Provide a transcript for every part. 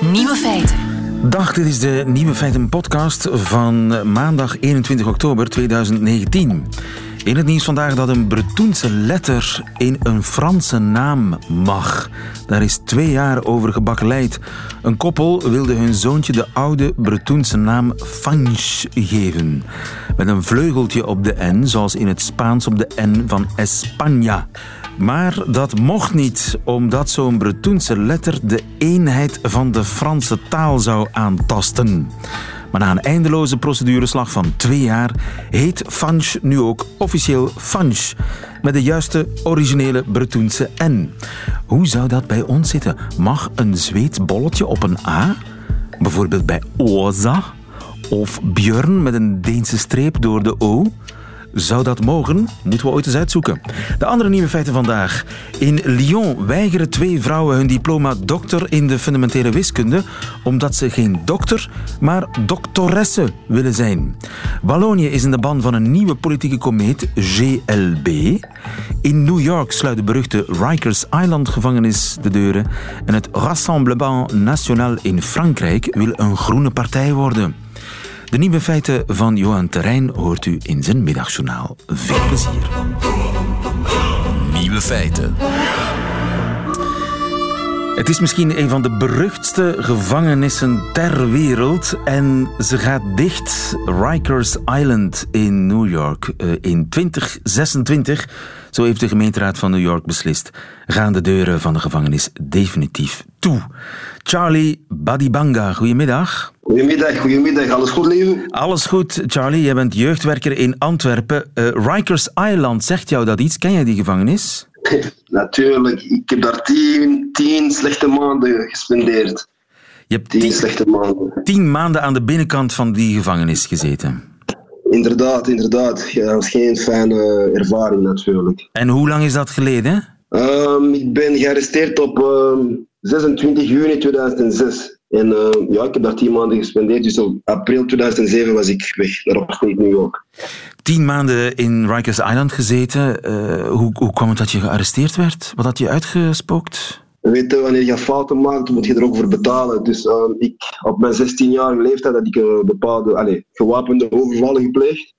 Nieuwe feiten. Dag, dit is de Nieuwe Feiten podcast van maandag 21 oktober 2019. In het nieuws vandaag dat een Bretoense letter in een Franse naam mag. Daar is twee jaar over gebakkeleid. Een koppel wilde hun zoontje de oude Bretoense naam Fange geven. Met een vleugeltje op de N, zoals in het Spaans op de N van España. Maar dat mocht niet, omdat zo'n Bretoense letter de eenheid van de Franse taal zou aantasten. Maar na een eindeloze procedureslag van twee jaar heet Fange nu ook officieel Fange. Met de juiste originele Bretoense N. Hoe zou dat bij ons zitten? Mag een Zweeds bolletje op een A? Bijvoorbeeld bij Oza? Of Björn met een Deense streep door de O? Zou dat mogen? Moeten we ooit eens uitzoeken. De andere nieuwe feiten vandaag. In Lyon weigeren twee vrouwen hun diploma dokter in de fundamentele wiskunde omdat ze geen dokter, maar doctoresse willen zijn. Wallonië is in de ban van een nieuwe politieke komeet, GLB. In New York sluit de beruchte Rikers Island gevangenis de deuren en het Rassemblement National in Frankrijk wil een groene partij worden. De nieuwe feiten van Johan Terrein hoort u in zijn middagjournaal. Veel plezier. Nieuwe feiten. Het is misschien een van de beruchtste gevangenissen ter wereld en ze gaat dicht. Rikers Island in New York eh, in 2026, zo heeft de gemeenteraad van New York beslist, gaan de deuren van de gevangenis definitief toe. Charlie Badibanga, goedemiddag. Goedemiddag, goedemiddag. Alles goed, lieve? Alles goed, Charlie. Jij bent jeugdwerker in Antwerpen. Uh, Rikers Island, zegt jou dat iets? Ken jij die gevangenis? Natuurlijk. Ik heb daar tien, tien slechte maanden gespendeerd. Je hebt Tien tien, slechte maanden. tien maanden aan de binnenkant van die gevangenis gezeten. Inderdaad, inderdaad. Ja, dat was geen fijne ervaring natuurlijk. En hoe lang is dat geleden? Ehm, ik ben gearresteerd op ehm, 26 juni 2006. En ehm, ja, ik heb daar tien maanden gespendeerd. Dus op april 2007 was ik weg naar Upstate New York. Tien maanden in Rikers Island gezeten. Eh, hoe, hoe kwam het dat je gearresteerd werd? Wat had je uitgespookt? We weten, wanneer je fouten maakt, moet je er ook voor betalen. Dus ehm, ik, op mijn 16-jarige leeftijd had ik bepaalde allez, gewapende overvallen gepleegd.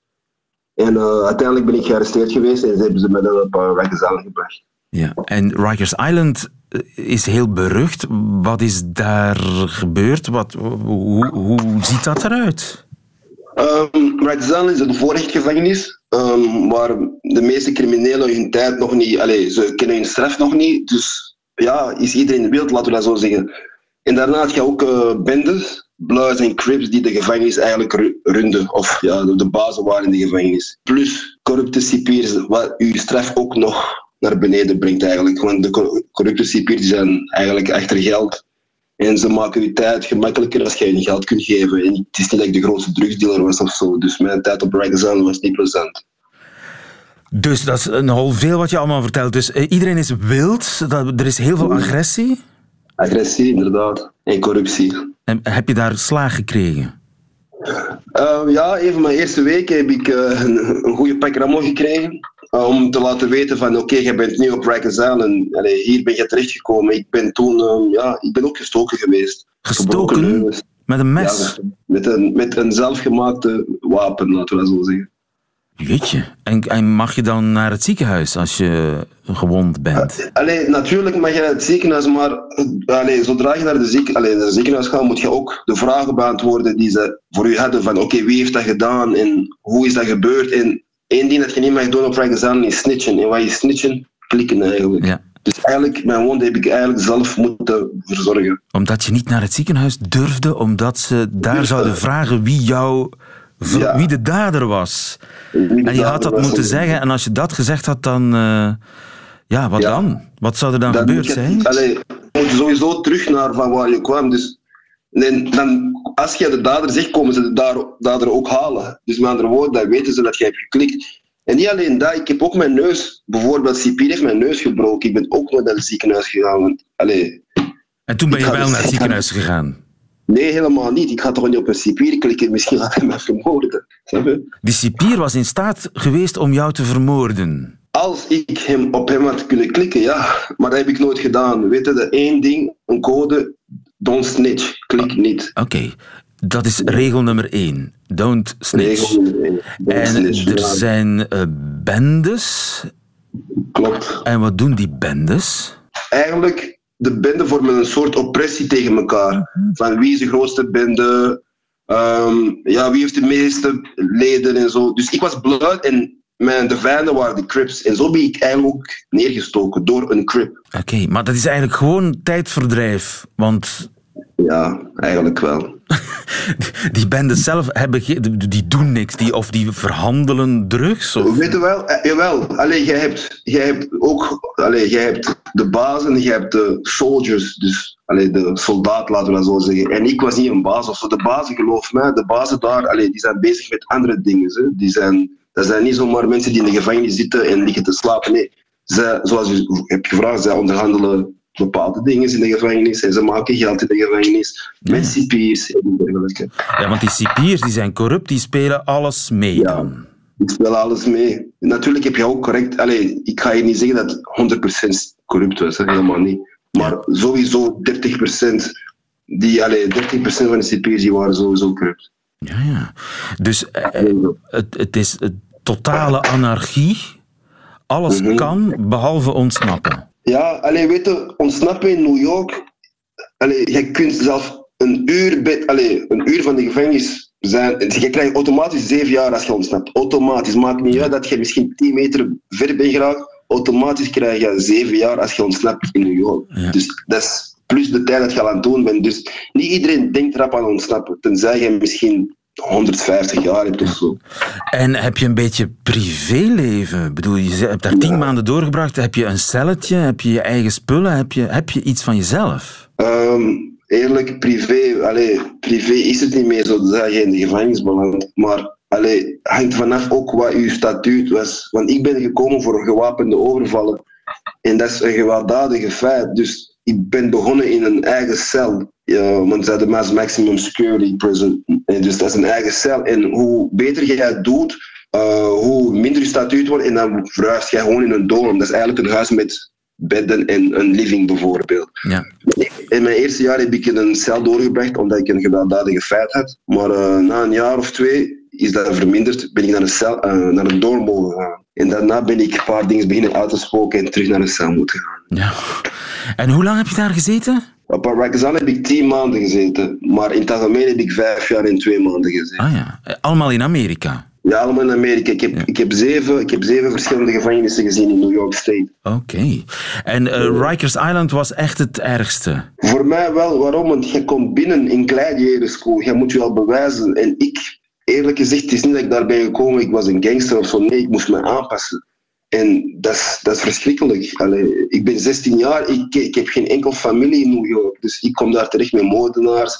En eh, uiteindelijk ben ik gearresteerd geweest en ze hebben ze me dan op uh, gebracht. Ja. En Rikers Island eh, is heel berucht. Wat is daar gebeurd? Wat, hoe, hoe ziet dat eruit? Um, Rikers Island is een voorrechtgevangenis ehm, waar de meeste criminelen hun tijd nog niet, allez, ze kennen hun straf nog niet. Dus ja, is iedereen beeld, laten we dat zo zeggen. En daarna had je ook eh, bendes, en Crips, die de gevangenis eigenlijk ru- runden. Of ja, de, bazen waren in de gevangenis. Plus corrupte cipiers, wat uw straf ook nog naar beneden brengt eigenlijk. Want de cor- corrupte cipiers zijn eigenlijk achter geld. En ze maken je tijd gemakkelijker als je hun geld kunt geven. En het is niet dat ik de grootste drugsdealer was of zo. Dus mijn tijd op Rikers was niet plezant. Dus dat is nogal veel wat je allemaal vertelt. Dus eh, iedereen is wild. Dat, er is heel veel agressie. Agressie, inderdaad. En corruptie. En heb je daar slaag gekregen? Uh, ja, even mijn eerste week heb ik uh, een, een goede pak ramon gekregen. Uh, om te laten weten van oké, okay, je bent nu op Rikers Island. Allee, hier ben je terechtgekomen. Ik ben toen, ehm, ja, ik ben ook gestoken geweest. Gestoken? neus. Met een Ja, mes? met, een, met een zelfgemaakte wapen, laten we dat zo zeggen. Jeetje. En, en mag je dan naar het ziekenhuis als je gewond bent? Allee, natuurlijk mag je naar het ziekenhuis, maar eh, allee, zodra je naar de ziek, allee, naar het ziekenhuis gaat, moet je ook de vragen beantwoorden die ze voor je hadden. Van oké, wie heeft dat gedaan en hoe is dat gebeurd? En één ding dat je niet mag doen op Island is snitchen. En wat is snitchen? Klikken eigenlijk. Ja. Dus eigenlijk, mijn wond heb ik eigenlijk zelf moeten verzorgen. Omdat je niet naar het ziekenhuis durfde, omdat ze daar zouden vragen wie jou, Ja. wie de dader was. De En je had dat moeten zeggen, en als je dat gezegd had, dan. eh, ja, wat Ja. dan? Wat zou er dan, Dan gebeurd je- zijn? Allee, je moet sowieso terug naar van waar je kwam. Dus dan, als je de dader zegt, komen ze de dader ook halen. Dus met andere woorden, dan weten ze dat je hebt geklikt. En niet alleen dat, ik heb ook mijn neus, bijvoorbeeld Cipier heeft mijn neus gebroken. Ik ben ook naar het ziekenhuis gegaan. Allee, En toen ben je wel dus- naar het ziekenhuis gegaan. Nee, helemaal niet. Ik ga toch niet op een Cipier klikken, misschien gaat hij me vermoorden. Die cipier was in staat geweest om jou te vermoorden. Als ik hem op hem had kunnen klikken, ja. Maar dat heb ik nooit gedaan. Weet je, één ding, een code, don't snitch, klik niet. Oké, dat is regel nummer één. Don't snitch. Regel nummer één. Don't En snitch, er ja. zijn eh, bendes. Klopt. En wat doen die bendes? Eigenlijk, de benden vormen een soort oppressie tegen elkaar. Van wie is de grootste bende? Ehm, ja, wie heeft de meeste leden en zo. Dus ik was Blood en mijn, de vijanden waren de Crips. En zo ben ik eigenlijk ook neergestoken door een Crip. Oké, maar dat is eigenlijk gewoon tijdverdrijf. Want Ja, eigenlijk wel. die bendes zelf hebben die doen niks. Die, of die verhandelen drugs. Of... Weet je wel, eh, jawel. Allee, jij hebt, jij hebt ook allee, jij hebt de bazen, jij hebt de soldiers, dus allee, de soldaat, laten we dat zo zeggen. En ik was niet een baas of zo. De bazen, geloof mij, de bazen daar, allee, die zijn bezig met andere dingen. Hè. Die zijn, dat zijn niet zomaar mensen die in de gevangenis zitten en liggen te slapen. Nee, zij, zoals u hebt gevraagd, zij onderhandelen bepaalde dingen in de gevangenis en ze maken geld in de gevangenis met cipiers en dergelijke. Ja, want die cipiers die zijn corrupt, die spelen alles mee Ja. dan. Ik speel alles mee. Natuurlijk heb je ook correct. Allee, ik ga je niet zeggen dat het 100% corrupt was, hè, helemaal niet. Maar sowieso 30%. Die, allee, 30% van de CP's die waren sowieso corrupt. Ja, ja. Dus eh, het, het is eh, totale anarchie. Alles Mhm. kan, behalve ontsnappen. Ja, allee, weet je, ontsnappen in New York. Allee, je kunt zelf een uur, bij, allee, een uur van de gevangenis zijn. Je krijgt automatisch zeven jaar als je ontsnapt. Automatisch. Maakt niet uit dat je misschien 10 meter ver bent geraakt. Automatisch krijg je zeven jaar als je ontsnapt in New York. Ja. Dus dat is plus de tijd dat je al aan het doen bent. Dus niet iedereen denkt erop aan ontsnappen. Tenzij je misschien 150 jaar hebt of zo. En heb je een beetje privéleven? Ik bedoel, je hebt daar tien maanden doorgebracht. Heb je een celletje? Heb je je eigen spullen? Heb je, heb je iets van jezelf? Ehm, eerlijk, privé, allee, privé is het niet meer zo dat je in de gevangenis belandt. Maar allee, hangt vanaf ook wat uw statuut was. Want ik ben gekomen voor gewapende overvallen. En dat is een gewelddadige feit. Dus ik ben begonnen in een eigen cel. Want ze hadden maximum security prison. En dus dat is een eigen cel. En hoe beter jij het doet, eh, hoe minder je statuut wordt. En dan verhuis jij gewoon in een dorm. Dat is eigenlijk een huis met bedden en een living bijvoorbeeld. Ja. In mijn eerste jaar heb ik in een cel doorgebracht omdat ik een gewelddadige feit had. Maar eh, na een jaar of twee is dat verminderd. Ben ik naar een, cel, eh, naar een dorm mogen gaan. En daarna ben ik een paar dingen beginnen uit te spoken en terug naar een cel moeten gaan. ja. En hoe lang heb je daar gezeten? Op Rikers heb ik tien maanden gezeten. Maar in het algemeen heb ik vijf jaar en twee maanden gezeten. Ah ja, Eh, allemaal in Amerika. Ja, allemaal in Amerika. Ik heb, ik, heb zeven, ik heb zeven verschillende gevangenissen gezien in New York State. Oké. En eh, Rikers Island was echt het ergste. Voor mij wel. Waarom? Want je komt binnen in Gladiator School. Je moet je al bewijzen. En ik, eerlijk gezegd, het is niet dat ik daar ben gekomen. Ik was een gangster of zo. Nee, ik moest me aanpassen. En dat is, dat is verschrikkelijk. Allee, ik ben 16 jaar. Ik, ik heb geen enkel familie in New York. Dus ik kom daar terecht met moordenaars.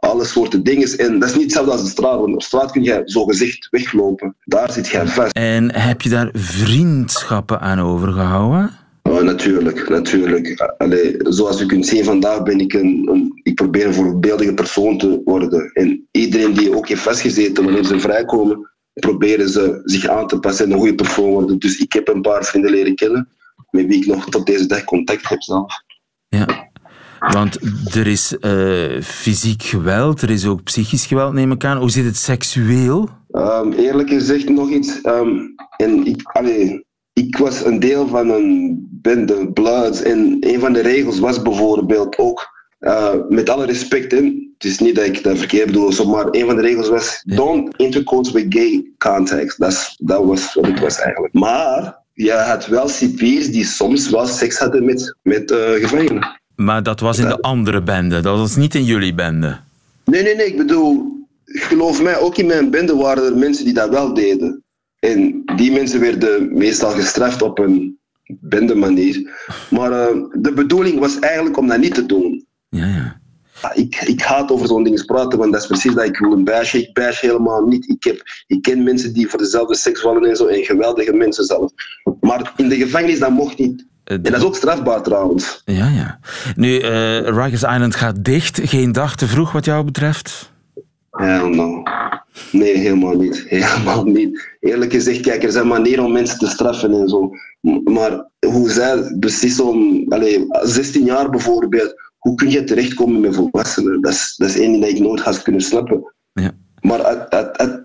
Alle soorten dingen. En dat is niet hetzelfde als de straat. Want op straat kun je zogezegd weglopen. Daar zit je vast. En heb je daar vriendschappen aan overgehouden? Oh, natuurlijk, natuurlijk. Allee, zoals u kunt zien, vandaag ben ik een, een, ik probeer een voorbeeldige persoon te worden. En iedereen die ook heeft vastgezeten, wanneer ze vrijkomen, proberen ze zich aan te passen en een goede persoon worden. Dus ik heb een paar vrienden leren kennen, met wie ik nog tot deze dag contact heb zelf. Ja. Want er is eh, fysiek geweld, er is ook psychisch geweld, neem ik aan. Hoe zit het seksueel? Ehm, eerlijk gezegd nog iets. ehm, en ik, allee, ik was een deel van een bende, Bloods. En een van de regels was bijvoorbeeld ook, eh, met alle respect, hè, het is niet dat ik dat verkeerd bedoel, maar een van de regels was: don't intercourse with gay contacts. Dat, was wat ik was eigenlijk. Maar je had wel cipiers die soms wel seks hadden met, met eh, gevangenen. Maar dat was in de andere bende, dat was niet in jullie bende. Nee, nee, nee. Ik bedoel, geloof mij, ook in mijn bende waren er mensen die dat wel deden. En die mensen werden meestal gestraft op een bende manier. Maar eh, de bedoeling was eigenlijk om dat niet te doen. Ja, ja. Ja, Ik, ik haat over zo'n dingen praten, want dat is precies dat ik wil een bashen. Ik bash helemaal niet. Ik, heb, ik ken mensen die voor dezelfde seks vallen en zo, en geweldige mensen zelf. Maar in de gevangenis, dat mocht niet. Eh, En dat is ook strafbaar trouwens. Ja, ja. Nu, eh Rikers Island gaat dicht. Geen dag te vroeg wat jou betreft? Hell no. Nee, helemaal niet. Helemaal niet. Eerlijk gezegd, kijk, er zijn manieren om mensen te straffen en zo. Maar hoe zij precies om, allee, 16 jaar bijvoorbeeld, hoe kun je terechtkomen met volwassenen? Dat is, dat is één ding dat ik nooit ga kunnen snappen. Ja. Maar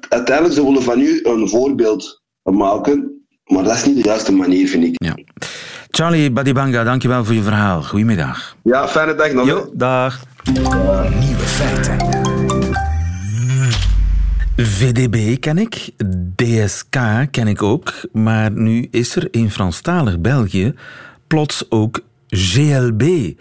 uiteindelijk ze willen van u een voorbeeld maken, maar dat is niet de juiste manier, vind ik. Ja. Charlie Badibanga, dankjewel voor je verhaal. Goedemiddag. Ja, fijne dag nog. Jo, dag. Nieuwe feiten. VDB ken ik, DSK ken ik ook, maar nu is er in Franstalig België plots ook GLB.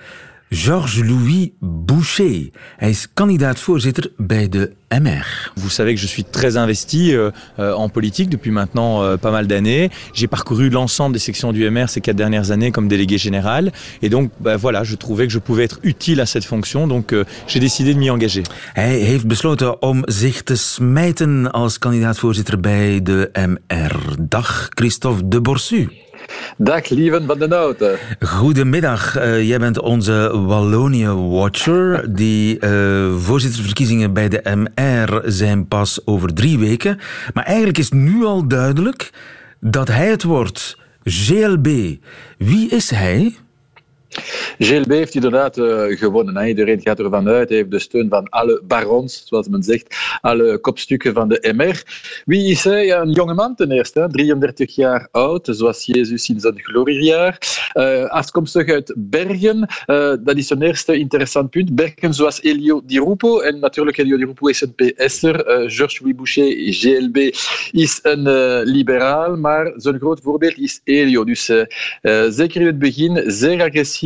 Georges-Louis Boucher. Hij is kandidaat-voorzitter bij de MR. Vous savez que je suis très investi euh, euh, en politique depuis maintenant euh, pas mal d'années. J'ai parcouru l'ensemble des sections du MR ces quatre dernières années comme délégué général. Et donc, bah, voilà, je trouvais que je pouvais être utile à cette fonction. Donc, euh, j'ai décidé de m'y engager. Hij heeft besloten om zich te smijten als kandidaat-voorzitter bij de MR. Dag, Christophe de Borsu. Dag, lieven van de Noten. Goedemiddag. Uh, jij bent onze Wallonië-watcher. Die uh, voorzittersverkiezingen bij de MR zijn pas over drie weken. Maar eigenlijk is nu al duidelijk dat hij het wordt. GLB. Wie is hij? GLB heeft inderdaad uh, gewonnen. Hè. Iedereen gaat ervan uit. Hij heeft de steun van alle barons, zoals men zegt. Alle kopstukken van de MR. Wie is hij? Een jonge man ten eerste. Hè. 33 jaar oud, zoals Jezus in zijn gloriejaar. Uh, afkomstig uit Bergen. Uh, dat is een eerste interessant punt. Bergen zoals Elio Di Rupo. En natuurlijk, Elio Di Rupo is een PS'er. Georges-Louis Boucher, GLB, is een liberaal. Maar zijn groot voorbeeld is Elio. Dus zeker in het begin zeer agressief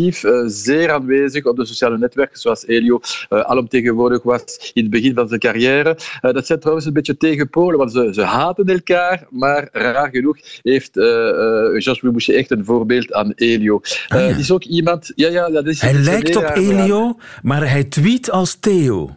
zeer aanwezig op de sociale netwerken, zoals Elio uh, alomtegenwoordig was in het begin van zijn carrière. Uh, dat zijn trouwens een beetje tegenpolen, want ze, ze haten elkaar, maar raar genoeg heeft Georges Boucher echt een voorbeeld aan Elio. Ah, ja. Is ook iemand... Ja, ja, dat is, hij lijkt op Elio, maar hij tweet als Theo.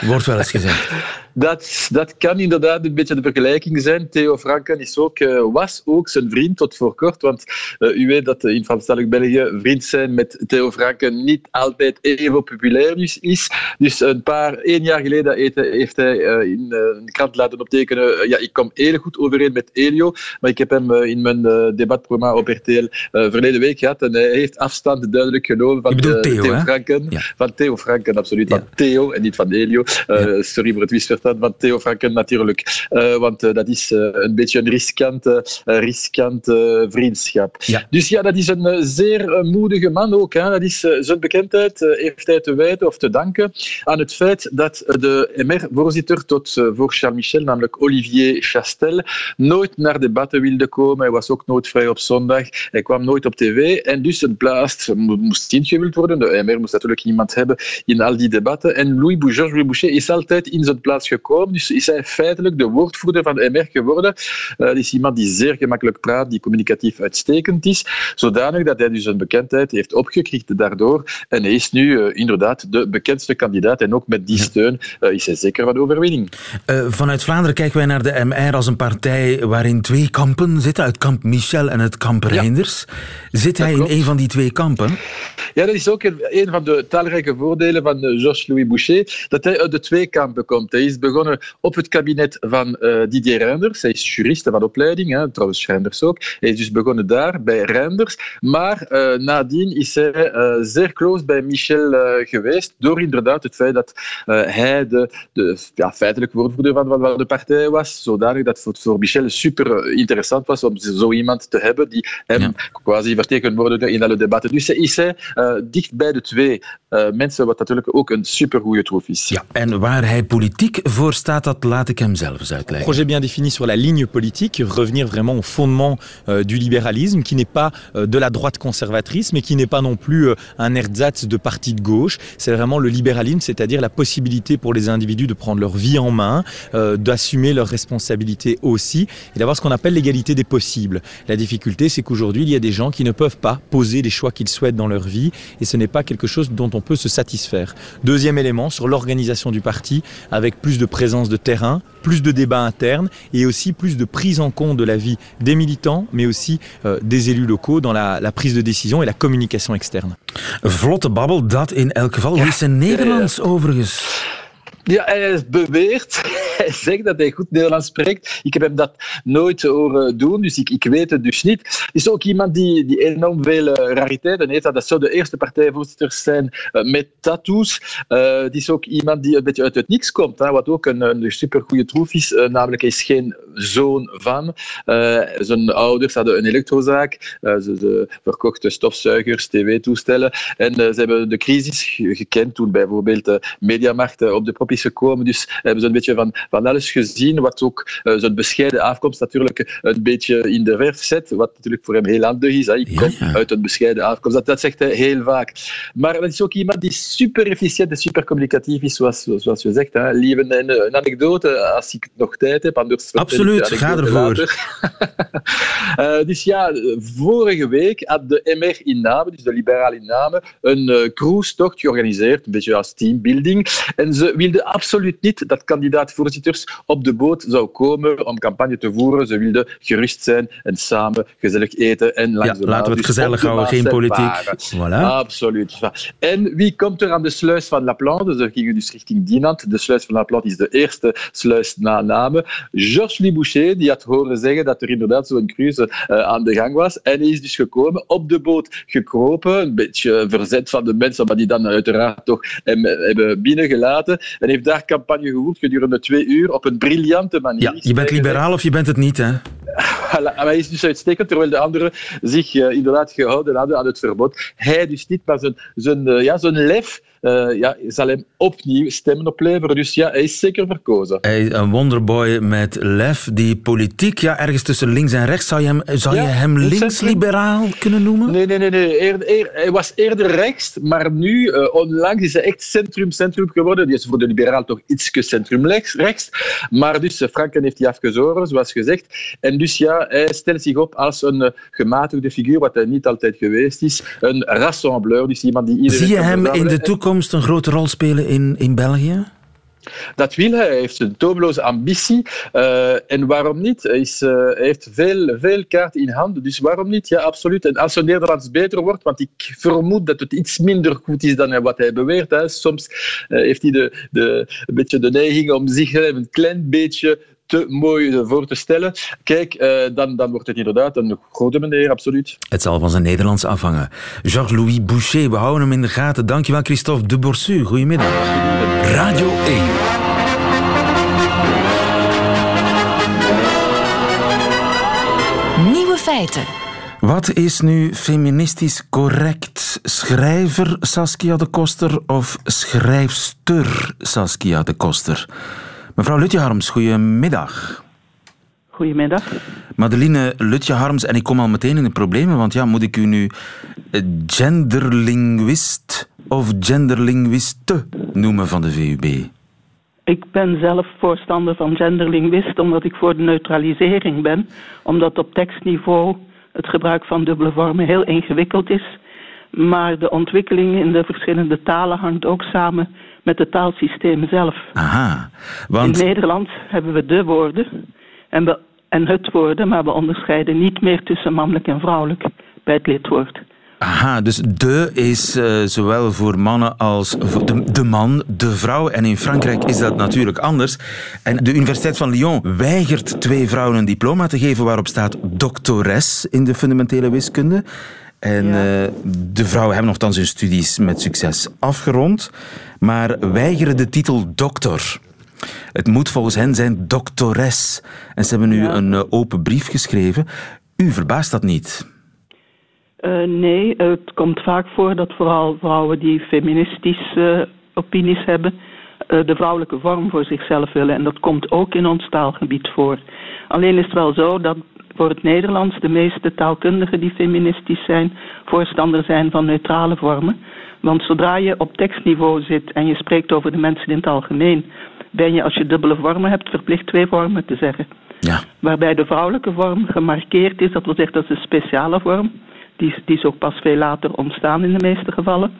Wordt wel eens gezegd. Dat, dat kan inderdaad een beetje de vergelijking zijn. Theo Franken is ook, uh, was ook zijn vriend tot voor kort. Want uh, u weet dat in Franstalig België vriend zijn met Theo Franken niet altijd even populair is. Dus een paar, één jaar geleden heeft hij uh, in een krant laten optekenen. ja, ik kom heel goed overeen met Elio. Maar ik heb hem in mijn debatprogramma op RTL verleden week gehad. En hij heeft afstand duidelijk genomen van Theo, Theo? Franken. Ja. Van Theo Franken, absoluut. Ja. Van Theo en niet van Elio. Ja. Sorry voor het misverstand van Theo Franken natuurlijk. Uh, want uh, dat is uh, een beetje een riskante, riskante vriendschap. Ja. Dus ja, dat is een zeer moedige man ook. Hè. Dat is, zijn bekendheid heeft hij te wijten of te danken aan het feit dat de MR-voorzitter tot voor Charles Michel, namelijk Olivier Chastel, nooit naar debatten wilde komen. Hij was ook nooit vrij op zondag. Hij kwam nooit op tv. En dus een plaats moest ingevuld worden. De MR moest natuurlijk iemand hebben in al die debatten. En Louis Georges Louis Boucher is altijd in zijn plaats gekomen. Dus is hij feitelijk de woordvoerder van de MR geworden. Uh, dat is iemand die zeer gemakkelijk praat, die communicatief uitstekend is. Zodanig dat hij dus een bekendheid heeft opgekrikt daardoor. En hij is nu uh, inderdaad de bekendste kandidaat. En ook met die steun uh, is hij zeker van overwinning. vanuit Vlaanderen kijken wij naar de MR als een partij waarin twee kampen zitten. Het kamp Michel en het kamp Reinders. Ja. Zit hij in een van die twee kampen? Ja, dat is ook een, een van de talrijke voordelen van Georges-Louis Boucher. Dat hij uit de twee kampen komt. Hij is begonnen op het kabinet van uh, Didier Reinders. Hij is jurist van opleiding, hè, trouwens Reinders ook. Hij is dus begonnen daar, bij Reinders. Maar uh, nadien is hij uh, zeer close bij Michel geweest, door inderdaad het feit dat hij de, de ja, feitelijk woordvoerder van, van de partij was, zodanig dat het voor Michel super interessant was om zo iemand te hebben die hem ja. quasi vertegenwoordigde in alle debatten. Dus is hij dicht bij de twee mensen, wat natuurlijk ook een supergoeie troef is. Ja, en waar hij politiek voor staat, dat laat ik hem zelf eens uitleggen. Projet bien défini sur la ligne politique, revenir vraiment au fondement euh, du libéralisme, qui n'est pas euh, de la droite conservatrice, mais qui n'est pas non plus euh, un ersatz de parti de gauche. C'est vraiment le libéralisme, c'est-à-dire la possibilité pour les individus de prendre leur vie en main, d'assumer leurs responsabilités aussi, et d'avoir ce qu'on appelle l'égalité des possibles. La difficulté, c'est qu'aujourd'hui, il y a des gens qui ne peuvent pas poser les choix qu'ils souhaitent dans leur vie, et ce n'est pas quelque chose dont on peut se satisfaire. Deuxième élément, sur l'organisation du parti, avec plus de présence de terrain, plus de débats internes et aussi plus de prise en compte de la vie des militants, mais aussi euh, des élus locaux dans la, la, prise de décision et la communication externe. Vlotte babbel, dat in elk geval. Hoe is zijn Nederlands overigens? Ja, hij is beweerd hij zegt dat hij goed Nederlands spreekt. Ik heb hem dat nooit horen doen, dus ik, ik weet het dus niet. Is ook iemand die, die enorm veel rariteiten heeft. Dat zou de eerste partijvoorzitters zijn met tattoos. Uh, het is ook iemand die een beetje uit het niks komt, hè, wat ook een, een supergoeie troef is. namelijk, hij is geen zoon van. zijn ouders hadden een elektrozaak. ze, ze verkochten stofzuigers, tv-toestellen. En ze hebben de crisis gekend toen bijvoorbeeld de mediamarkt op de prop is gekomen. Dus hebben ze een beetje van, van alles gezien, wat ook uh, zijn bescheiden afkomst natuurlijk een beetje in de verf zet, wat natuurlijk voor hem heel handig is. Hè. Ik kom uit een bescheiden afkomst, dat, dat zegt hij heel vaak. Maar dat is ook iemand die super efficiënt en super communicatief is, zoals, zoals je zegt. Hè. Lieve, een, een anekdote, als ik nog tijd heb, anders... Absoluut, ga ervoor. uh, dus ja, vorige week had de MR in Namen, dus de liberale in Namen, een uh, cruise-tocht georganiseerd, een beetje als teambuilding. En ze wilden absoluut niet dat op de boot zou komen om campagne te voeren. Ze wilden gerust zijn en samen gezellig eten en ja, Laten we het gezellig houden, geen politiek. Voilà. Absoluut. En wie komt er aan de sluis van La Plante? Ze gingen dus richting Dinant. De sluis van La Plante is de eerste sluis na Namen. Georges Louis Boucher die had horen zeggen dat er inderdaad zo'n cruise uh, aan de gang was. En hij is dus gekomen, op de boot gekropen, een beetje verzet van de mensen, maar die dan uiteraard toch hem hebben binnengelaten. En heeft daar campagne gevoerd gedurende twee uur op een briljante manier. Ja, je bent liberaal of je bent het niet, hè? hij is dus uitstekend, terwijl de anderen zich uh, inderdaad gehouden hadden aan het verbod. Hij dus niet, maar zijn, zijn, uh, ja, zijn lef uh, ja, zal hem opnieuw stemmen opleveren. Dus ja, hij is zeker verkozen. Hij een wonderboy met lef, die politiek, ja, ergens tussen links en rechts, zou je hem, zou je hem links-liberaal kunnen noemen? Nee, nee, nee. nee. Eer, hij was eerder rechts, maar nu, uh, onlangs, is hij echt centrum-centrum geworden. Die is voor de liberaal toch iets centrum-rechts. Maar dus, uh, Franken heeft hij afgezoren, zoals gezegd. En dus ja, hij stelt zich op als een gematigde figuur, wat hij niet altijd geweest is. Een rassembleur, dus iemand die iedereen... Zie je hem in de toekomst een grote rol spelen in, in België? Dat wil hij. Hij heeft een toomloze ambitie. Uh, en waarom niet? Hij, is, hij, heeft veel, veel kaarten in handen. Dus waarom niet? Ja, absoluut. En als het Nederlands beter wordt, want ik vermoed dat het iets minder goed is dan wat hij beweert. Hè. Soms uh, heeft hij de, de, een beetje de neiging om zich een klein beetje te mooi voor te stellen. Kijk, uh, dan, dan wordt het inderdaad een grote meneer, absoluut. Het zal van zijn Nederlands afhangen. Georges-Louis Boucher, we houden hem in de gaten. Dankjewel, Christophe de Borsu. Goedemiddag. Radio 1. Nieuwe feiten. Wat is nu feministisch correct? Schrijver Saskia de Koster of schrijfster Saskia de Koster? Mevrouw Lutje Harms, goedemiddag. Goedemiddag. Madeline Lutje Harms, en ik kom al meteen in de problemen, want ja, moet ik u nu genderlinguist of genderlinguiste noemen van de VUB? Ik ben zelf voorstander van genderlinguist, omdat ik voor de neutralisering ben. Omdat op tekstniveau het gebruik van dubbele vormen heel ingewikkeld is. Maar de ontwikkeling in de verschillende talen hangt ook samen met het taalsysteem zelf. Aha, want... In Nederland hebben we de woorden en, we, en het woorden, maar we onderscheiden niet meer tussen mannelijk en vrouwelijk bij het lidwoord. Aha, dus de is uh, zowel voor mannen als voor de, de, man, de vrouw. En in Frankrijk is dat natuurlijk anders. En de Universiteit van Lyon weigert twee vrouwen een diploma te geven waarop staat doctores in de fundamentele wiskunde. En ja. uh, de vrouwen hebben nogthans hun studies met succes afgerond maar weigeren de titel dokter. Het moet volgens hen zijn doctores. En ze hebben nu een uh, open brief geschreven. U verbaast dat niet? Uh, nee, het komt vaak voor dat vooral vrouwen die feministische opinies hebben, de vrouwelijke vorm voor zichzelf willen. En dat komt ook in ons taalgebied voor. Alleen is het wel zo dat voor het Nederlands de meeste taalkundigen die feministisch zijn, voorstander zijn van neutrale vormen. Want zodra je op tekstniveau zit en je spreekt over de mensen in het algemeen, ben je als je dubbele vormen hebt verplicht twee vormen te zeggen. Ja. Waarbij de vrouwelijke vorm gemarkeerd is, dat wil zeggen dat is een speciale vorm. Die, die is ook pas veel later ontstaan in de meeste gevallen.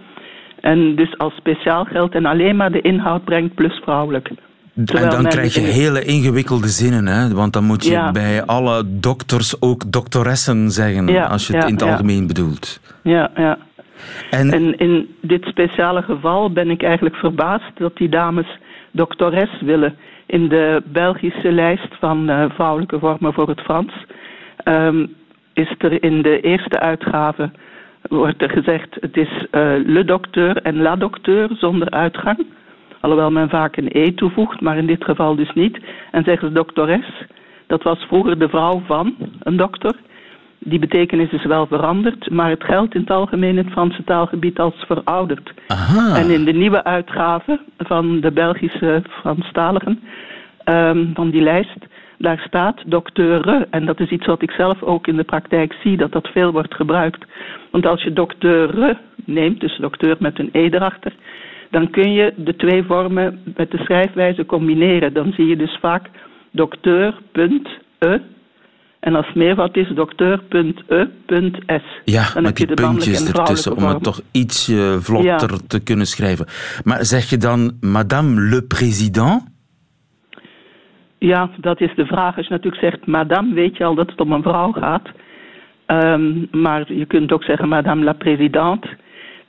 En dus als speciaal geldt en alleen maar de inhoud brengt plus vrouwelijk. En dan krijg je hele ingewikkelde zinnen, hè? want dan moet je bij alle dokters ook doktoressen zeggen, ja, als je het in het algemeen bedoelt. Ja, ja. En, en, in dit speciale geval ben ik eigenlijk verbaasd dat die dames doctores willen. In de Belgische lijst van uh, vrouwelijke vormen voor het Frans um, is er in de eerste uitgave wordt er gezegd het is uh, le docteur en la docteur zonder uitgang. Alhoewel men vaak een e toevoegt, maar in dit geval dus niet. En zeggen ze doctores. Dat was vroeger de vrouw van een dokter. Die betekenis is wel veranderd, maar het geldt in het algemeen in het Franse taalgebied als verouderd. Aha. En in de nieuwe uitgave van de Belgische Franstaligen, um, van die lijst, daar staat dokteure. En dat is iets wat ik zelf ook in de praktijk zie, dat dat veel wordt gebruikt. Want als je dokteure neemt, dus dokter met een e erachter, dan kun je de twee vormen met de schrijfwijze combineren. Dan zie je dus vaak dokter.e en als meervoud is dokter.e.s. Ja, dan met die puntjes ertussen om het toch iets vlotter te kunnen schrijven. Maar zeg je dan madame le président? Ja, dat is de vraag. Als je natuurlijk zegt madame, weet je al dat het om een vrouw gaat. Um, maar je kunt ook zeggen madame la présidente.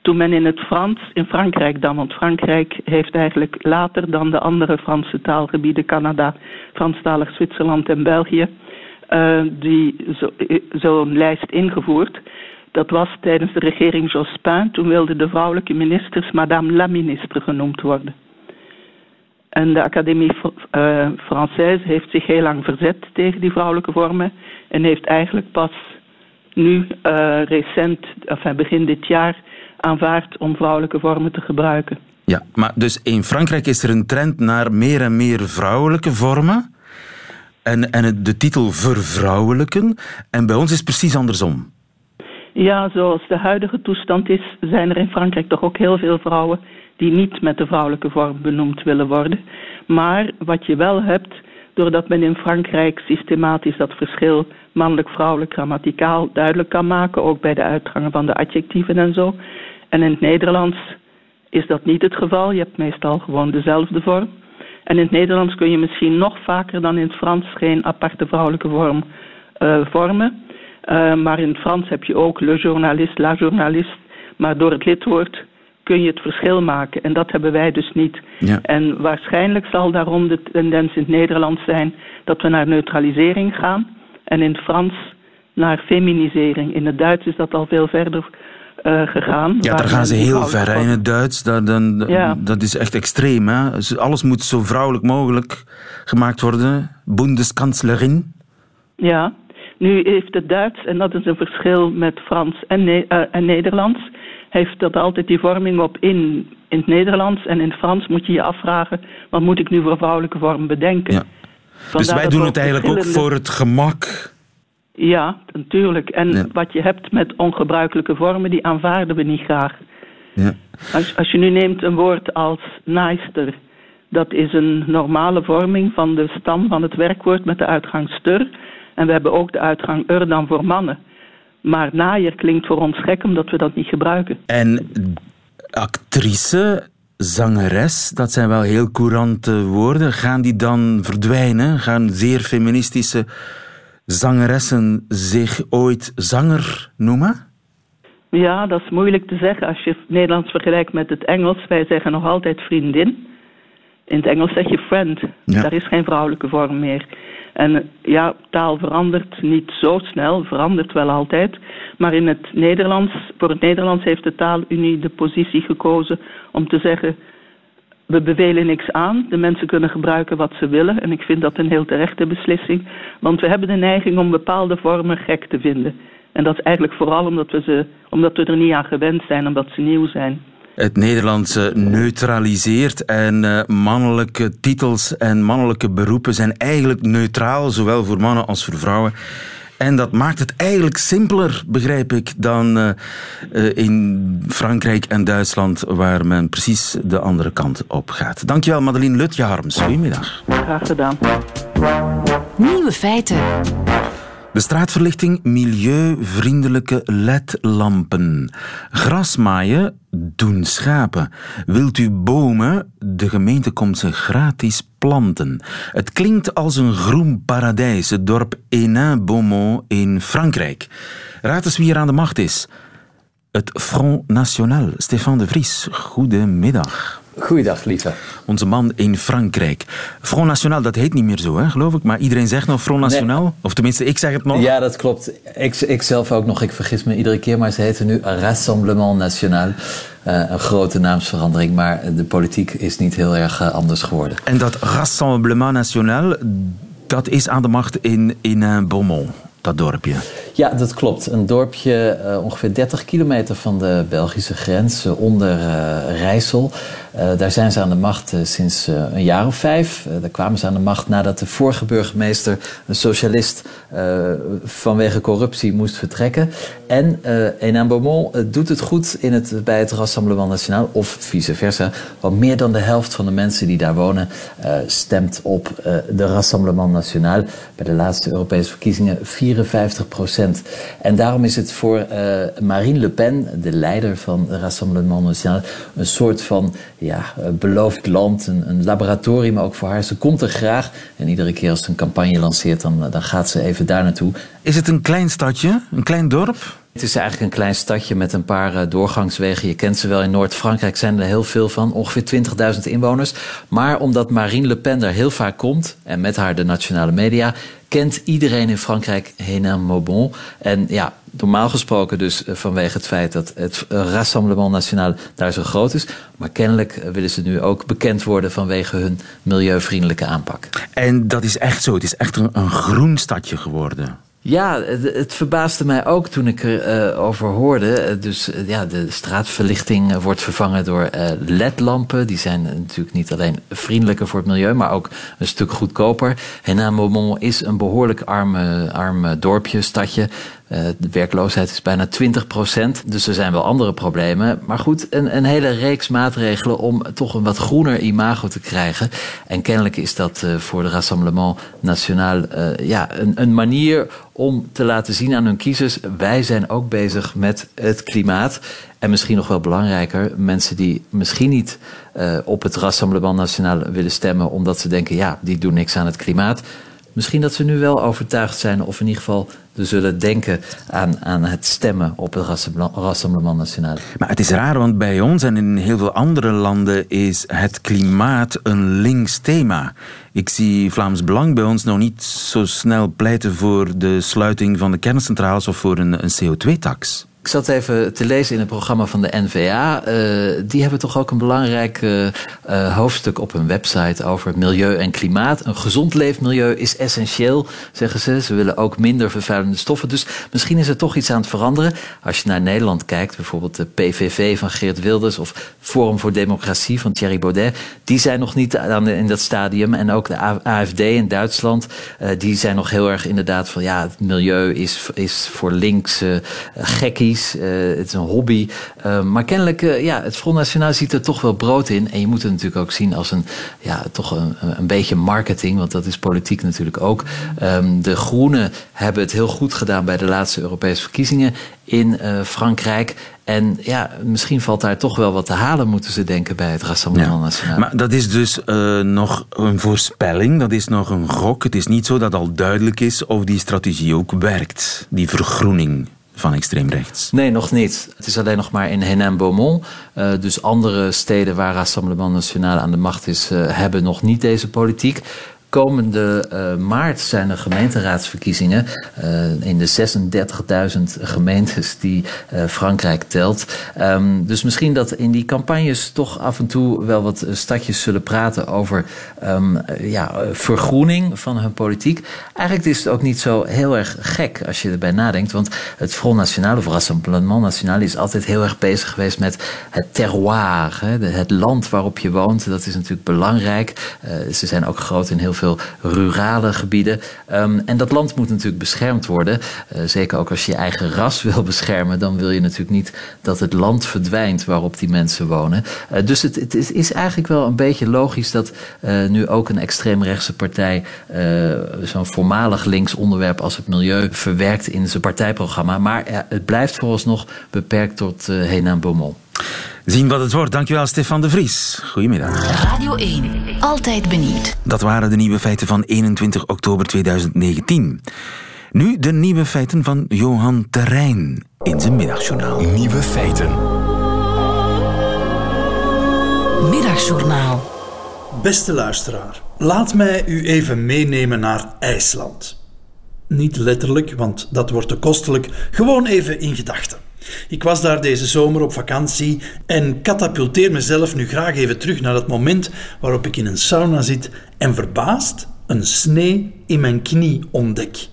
Toen men in het Frans, in Frankrijk dan, want Frankrijk heeft eigenlijk later dan de andere Franse taalgebieden, Canada, Franstalig Zwitserland en België, uh, die zo'n zo lijst ingevoerd. Dat was tijdens de regering Jospin. Toen wilden de vrouwelijke ministers Madame la Ministre genoemd worden. En de Académie uh, Française heeft zich heel lang verzet tegen die vrouwelijke vormen. En heeft eigenlijk pas nu recent, enfin begin dit jaar, aanvaard om vrouwelijke vormen te gebruiken. Ja, maar dus in Frankrijk is er een trend naar meer en meer vrouwelijke vormen. En, en de titel vervrouwelijken. En bij ons is het precies andersom. Ja, zoals de huidige toestand is, zijn er in Frankrijk toch ook heel veel vrouwen die niet met de vrouwelijke vorm benoemd willen worden. Maar wat je wel hebt, doordat men in Frankrijk systematisch dat verschil mannelijk-vrouwelijk grammaticaal duidelijk kan maken, ook bij de uitgangen van de adjectieven en zo. En in het Nederlands is dat niet het geval. Je hebt meestal gewoon dezelfde vorm. En in het Nederlands kun je misschien nog vaker dan in het Frans geen aparte vrouwelijke vorm uh, vormen. Uh, maar in het Frans heb je ook le journaliste, la journaliste. Maar door het lidwoord kun je het verschil maken. En dat hebben wij dus niet. Ja. En waarschijnlijk zal daarom de tendens in het Nederlands zijn dat we naar neutralisering gaan. En in het Frans naar feminisering. In het Duits is dat al veel verder uh, gegaan. Ja, daar gaan ze heel ver in het Duits. Dat, dan, ja. dat is echt extreem. Hè? Alles moet zo vrouwelijk mogelijk gemaakt worden. Bundeskanzlerin. Ja, nu heeft het Duits, en dat is een verschil met Frans en, ne uh, en Nederlands, heeft dat altijd die vorming op in. In het Nederlands en in het Frans moet je je afvragen, wat moet ik nu voor vrouwelijke vorm bedenken? Ja. Dus wij doen het eigenlijk ook voor het gemak. Ja, natuurlijk. En Ja. wat je hebt met ongebruikelijke vormen, die aanvaarden we niet graag. Ja. Als, als je nu neemt een woord als naaister, dat is een normale vorming van de stam van het werkwoord met de uitgang stur. En we hebben ook de uitgang er dan voor mannen. Maar naaier klinkt voor ons gek omdat we dat niet gebruiken. En actrice, zangeres, dat zijn wel heel courante woorden. Gaan die dan verdwijnen? Gaan zeer feministische zangeressen zich ooit zanger noemen? Ja, dat is moeilijk te zeggen als je het Nederlands vergelijkt met het Engels. Wij zeggen nog altijd vriendin. In het Engels zeg je friend. Ja. Daar is geen vrouwelijke vorm meer. En ja, taal verandert niet zo snel, verandert wel altijd. Maar in het Nederlands, voor het Nederlands heeft de taalunie de positie gekozen om te zeggen... We bevelen niks aan. De mensen kunnen gebruiken wat ze willen. En ik vind dat een heel terechte beslissing. Want we hebben de neiging om bepaalde vormen gek te vinden. En dat is eigenlijk vooral omdat we, ze, omdat we er niet aan gewend zijn, omdat ze nieuw zijn. Het Nederlandse neutraliseert en uh, mannelijke titels en mannelijke beroepen zijn eigenlijk neutraal, zowel voor mannen als voor vrouwen. En dat maakt het eigenlijk simpeler, begrijp ik, dan uh, uh, in Frankrijk en Duitsland, waar men precies de andere kant op gaat. Dankjewel, Madeleine Lutje-Harms. Goedemiddag. Graag gedaan. Nieuwe feiten. De straatverlichting milieuvriendelijke ledlampen. Grasmaaien doen schapen. Wilt u bomen? De gemeente komt ze gratis planten. Het klinkt als een groen paradijs, het dorp Hénin-Beaumont in Frankrijk. Raad eens wie er aan de macht is. Het Front National. Stefan de Vries, goedemiddag. Goeiedag, lieve. Onze man in Frankrijk. Front National, dat heet niet meer zo, hè, geloof ik. Maar iedereen zegt nog Front National. Of tenminste, ik zeg het nog. Ja, dat klopt. Ik, ik zelf ook nog. Ik vergis me iedere keer. Maar ze heten nu Rassemblement National. Uh, een grote naamsverandering. Maar de politiek is niet heel erg uh, anders geworden. En dat Rassemblement National, dat is aan de macht in, in uh, Beaumont dat dorpje. Ja, dat klopt. Een dorpje uh, ongeveer 30 kilometer van de Belgische grens, uh, onder uh, Rijssel. daar zijn ze aan de macht sinds een jaar of vijf. daar kwamen ze aan de macht nadat de vorige burgemeester, een socialist, vanwege corruptie moest vertrekken. En Enan Beaumont doet het goed in het, bij het Rassemblement National, of vice versa. Want meer dan de helft van de mensen die daar wonen stemt op de Rassemblement National. Bij de laatste Europese verkiezingen 54 procent. En daarom is het voor uh, Marine Le Pen, de leider van Rassemblement National, een soort van ja, beloofd land, een, laboratorium ook voor haar. Ze komt er graag en iedere keer als ze een campagne lanceert, dan, dan gaat ze even daar naartoe. Is het een klein stadje, een klein dorp? Het is eigenlijk een klein stadje met een paar uh, doorgangswegen. Je kent ze wel. In Noord-Frankrijk zijn er heel veel van. Ongeveer 20.000 inwoners. Maar omdat Marine Le Pen er heel vaak komt... en met haar de nationale media... kent iedereen in Frankrijk Hénin Maubon. En ja, normaal gesproken dus uh, vanwege het feit... dat het uh, Rassemblement National daar zo groot is. Maar kennelijk willen ze nu ook bekend worden... vanwege hun milieuvriendelijke aanpak. En dat is echt zo. Het is echt een, een groen stadje geworden. Ja, het, verbaasde mij ook toen ik erover over hoorde. Dus uh, ja, de straatverlichting wordt vervangen door uh, ledlampen. Die zijn natuurlijk niet alleen vriendelijker voor het milieu, maar ook een stuk goedkoper. Henan is een behoorlijk arm, arm dorpje, stadje. Uh, de werkloosheid is bijna 20 procent. Dus er zijn wel andere problemen. Maar goed, een, een, hele reeks maatregelen om toch een wat groener imago te krijgen. En kennelijk is dat uh, voor de Rassemblement National uh, ja, een, een, manier om te laten zien aan hun kiezers: wij zijn ook bezig met het klimaat. En misschien nog wel belangrijker, mensen die misschien niet op het Rassemblement National willen stemmen, omdat ze denken: ja, die doen niks aan het klimaat. Misschien dat ze nu wel overtuigd zijn, of in ieder geval zullen denken aan, aan het stemmen op het Rassemblement National. Maar het is raar, want bij ons en in heel veel andere landen is het klimaat een links thema. Ik zie Vlaams Belang bij ons nog niet zo snel pleiten voor de sluiting van de kerncentrales of voor een, een CO2-tax. Ik zat even te lezen in het programma van de NVA. Uh, die hebben toch ook een belangrijk uh, uh, hoofdstuk op hun website over milieu en klimaat. Een gezond leefmilieu is essentieel, zeggen ze. Ze willen ook minder vervuilende stoffen. Dus misschien is er toch iets aan het veranderen. Als je naar Nederland kijkt, bijvoorbeeld de PVV van Geert Wilders of Forum voor Democratie van Thierry Baudet. Die zijn nog niet in dat stadium. En ook de AFD in Duitsland, die zijn nog heel erg inderdaad van ja, het milieu is, is voor links gekkies. Uh, het is een hobby. Uh, maar kennelijk, uh, ja, het Front National ziet er toch wel brood in. En je moet het natuurlijk ook zien als een, ja, toch een, een beetje marketing. Want dat is politiek natuurlijk ook. Um, de Groenen hebben het heel goed gedaan bij de laatste Europese verkiezingen in Frankrijk. En ja, misschien valt daar toch wel wat te halen, moeten ze denken bij het Rassemblement National. Ja, maar dat is dus uh, nog een voorspelling, dat is nog een gok. Het is niet zo dat al duidelijk is of die strategie ook werkt, die vergroening van extreem rechts? Nee, nog niet. Het is alleen nog maar in Henin-Beaumont. Uh, dus andere steden waar Rassemblement National aan de macht is, uh, hebben nog niet deze politiek. Komende uh, maart zijn er gemeenteraadsverkiezingen uh, in de 36.000 gemeentes die uh, Frankrijk telt. Um, dus misschien dat in die campagnes toch af en toe wel wat stadjes zullen praten over um, ja, vergroening van hun politiek. Eigenlijk is het ook niet zo heel erg gek als je erbij nadenkt, want het Front National of Rassemblement National is altijd heel erg bezig geweest met het terroir, hè, het land waarop je woont. Dat is natuurlijk belangrijk. ze zijn ook groot in heel veel rurale gebieden. Um, en dat land moet natuurlijk beschermd worden. Uh, zeker ook als je je eigen ras wil beschermen, dan wil je natuurlijk niet dat het land verdwijnt waarop die mensen wonen. Uh, dus het, het is, is, eigenlijk wel een beetje logisch dat uh, nu ook een extreemrechtse partij zo'n voormalig links onderwerp als het milieu verwerkt in zijn partijprogramma. Maar het blijft vooralsnog beperkt tot uh, Henan Beaumont. Zien wat het wordt. Dankjewel, Stefan de Vries. Goedemiddag. Radio 1. Altijd benieuwd. Dat waren de nieuwe feiten van 21 oktober 2019. Nu de nieuwe feiten van Johan Terrein in zijn middagjournaal. Nieuwe feiten. Middagjournaal. Beste luisteraar, laat mij u even meenemen naar IJsland. Niet letterlijk, want dat wordt te kostelijk, gewoon even in gedachten. Ik was daar deze zomer op vakantie en katapulteer mezelf nu graag even terug naar het moment waarop ik in een sauna zit en verbaasd een snee in mijn knie ontdek.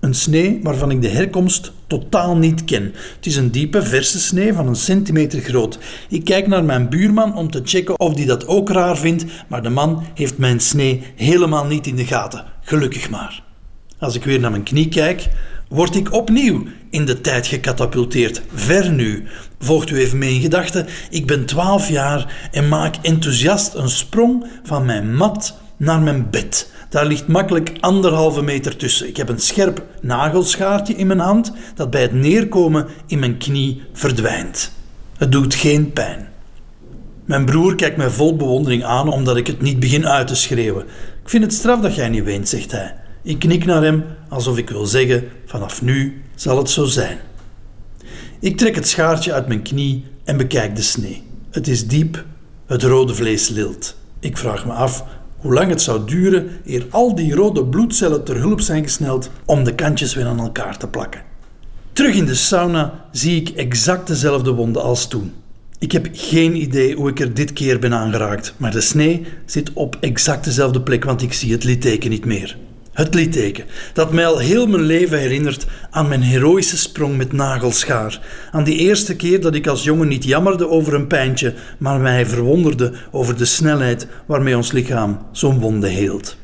Een snee waarvan ik de herkomst totaal niet ken. Het is een diepe, verse snee van een centimeter groot. Ik kijk naar mijn buurman om te checken of die dat ook raar vindt, maar de man heeft mijn snee helemaal niet in de gaten. Gelukkig maar. Als ik weer naar mijn knie kijk, word ik opnieuw in de tijd gecatapulteerd. Ver nu. Volgt u even mee in gedachten. Ik ben 12 jaar en maak enthousiast een sprong van mijn mat naar mijn bed. Daar ligt makkelijk anderhalve meter tussen. Ik heb een scherp nagelschaartje in mijn hand dat bij het neerkomen in mijn knie verdwijnt. Het doet geen pijn. Mijn broer kijkt mij vol bewondering aan omdat ik het niet begin uit te schreeuwen. Ik vind het straf dat jij niet weent, zegt hij. Ik knik naar hem alsof ik wil zeggen: vanaf nu zal het zo zijn. Ik trek het schaartje uit mijn knie en bekijk de snee. Het is diep, het rode vlees lilt. Ik vraag me af hoe lang het zou duren eer al die rode bloedcellen ter hulp zijn gesneld om de kantjes weer aan elkaar te plakken. Terug in de sauna zie ik exact dezelfde wonden als toen. Ik heb geen idee hoe ik er dit keer ben aangeraakt, maar de snee zit op exact dezelfde plek, want ik zie het litteken niet meer. Het litteken, dat mij al heel mijn leven herinnert aan mijn heroïsche sprong met nagelschaar. Aan die eerste keer dat ik als jongen niet jammerde over een pijntje, maar mij verwonderde over de snelheid waarmee ons lichaam zo'n wonde heelt.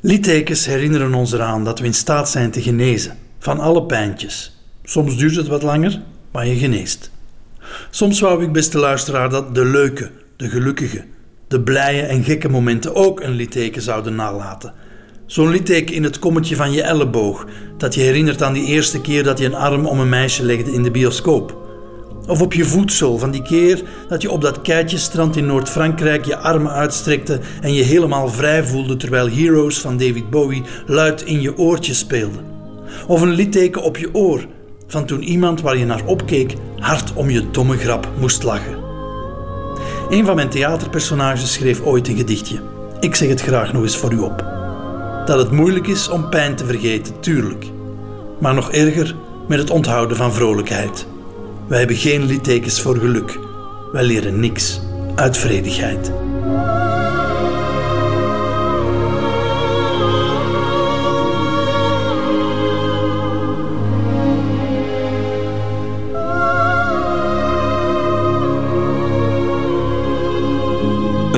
Littekens herinneren ons eraan dat we in staat zijn te genezen, van alle pijntjes. Soms duurt het wat langer, maar je geneest. Soms wou ik, beste luisteraar, dat de leuke, de gelukkige, de blije en gekke momenten ook een litteken zouden nalaten Zo'n litteken in het kommetje van je elleboog, dat je herinnert aan die eerste keer dat je een arm om een meisje legde in de bioscoop. Of op je voedsel van die keer dat je op dat keitjesstrand in Noord-Frankrijk je armen uitstrekte en je helemaal vrij voelde terwijl Heroes van David Bowie luid in je oortje speelde. Of een litteken op je oor van toen iemand waar je naar opkeek hard om je domme grap moest lachen. Een van mijn theaterpersonages schreef ooit een gedichtje. Ik zeg het graag nog eens voor u op dat het moeilijk is om pijn te vergeten, tuurlijk. Maar nog erger met het onthouden van vrolijkheid. Wij hebben geen littekens voor geluk. Wij leren niks uit vredigheid.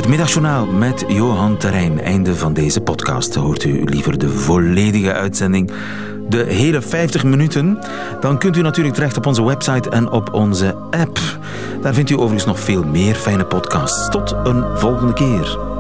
Het middagjournaal met Johan Terrein. Einde van deze podcast. Hoort u liever de volledige uitzending, de hele 50 minuten? Dan kunt u natuurlijk terecht op onze website en op onze app. Daar vindt u overigens nog veel meer fijne podcasts. Tot een volgende keer.